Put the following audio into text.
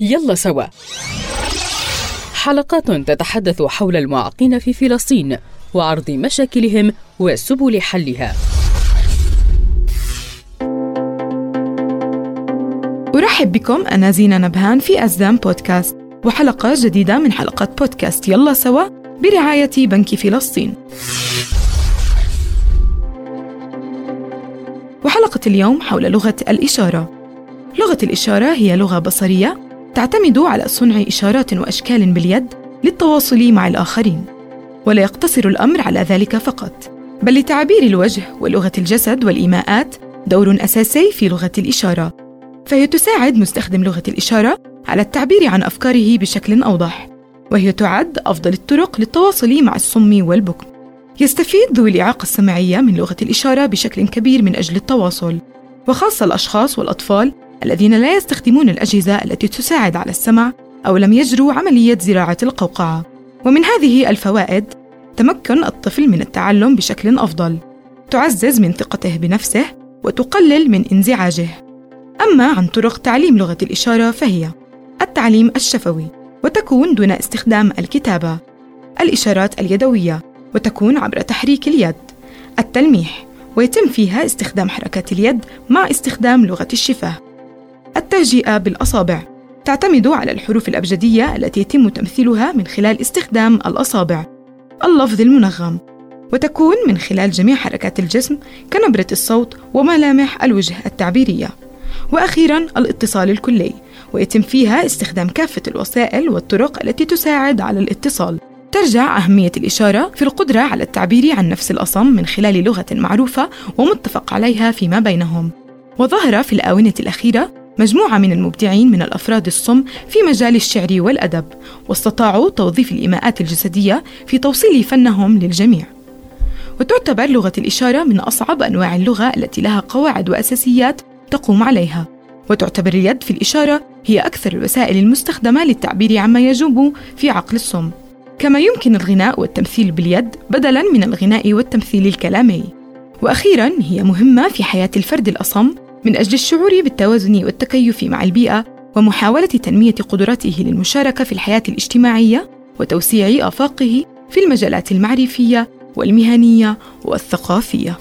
يلا سوا. حلقات تتحدث حول المعاقين في فلسطين وعرض مشاكلهم وسبل حلها. أرحب بكم أنا زينة نبهان في أزدام بودكاست وحلقة جديدة من حلقات بودكاست. يلا سوا برعاية بنك فلسطين. وحلقة اليوم حول لغة الإشارة. لغة الإشارة هي لغة بصرية تعتمد على صنع إشارات وأشكال باليد للتواصل مع الآخرين ولا يقتصر الأمر على ذلك فقط بل لتعبير الوجه ولغة الجسد والإيماءات دور أساسي في لغة الإشارة. فهي تساعد مستخدم لغة الإشارة على التعبير عن أفكاره بشكل أوضح وهي تعد أفضل الطرق للتواصل مع الصم والبكم. يستفيد ذوي الإعاقة السمعية من لغة الإشارة بشكل كبير من أجل التواصل وخاصة الأشخاص والأطفال الذين لا يستخدمون الأجهزة التي تساعد على السمع أو لم يجروا عملية زراعة القوقعة. ومن هذه الفوائد تمكن الطفل من التعلم بشكل أفضل. تعزز من ثقته بنفسه وتقلل من انزعاجه. أما عن طرق تعليم لغة الإشارة فهي التعليم الشفوي وتكون دون استخدام الكتابة. الإشارات اليدوية وتكون عبر تحريك اليد. التلميح ويتم فيها استخدام حركات اليد مع استخدام لغة الشفاه. التهجئة بالأصابع. تعتمد على الحروف الأبجدية التي يتم تمثيلها من خلال استخدام الأصابع. اللفظ المنغم. وتكون من خلال جميع حركات الجسم كنبرة الصوت وملامح الوجه التعبيرية. وأخيرا الاتصال الكلي. ويتم فيها استخدام كافة الوسائل والطرق التي تساعد على الاتصال. ترجع أهمية الإشارة في القدرة على التعبير عن نفس الأصم من خلال لغة معروفة ومتفق عليها فيما بينهم. وظهر في الآونة الأخيرة مجموعة من المبدعين من الأفراد الصم في مجال الشعر والأدب واستطاعوا توظيف الإيماءات الجسدية في توصيل فنهم للجميع. وتعتبر لغة الإشارة من أصعب أنواع اللغة التي لها قواعد وأساسيات تقوم عليها. وتعتبر اليد في الإشارة هي أكثر الوسائل المستخدمة للتعبير عما يجوب في عقل الصم. كما يمكن الغناء والتمثيل باليد بدلا من الغناء والتمثيل الكلامي. وأخيرا هي مهمة في حياة الفرد الأصم من أجل الشعور بالتوازن والتكيف مع البيئة ومحاولة تنمية قدراته للمشاركة في الحياة الاجتماعية وتوسيع آفاقه في المجالات المعرفية والمهنية والثقافية.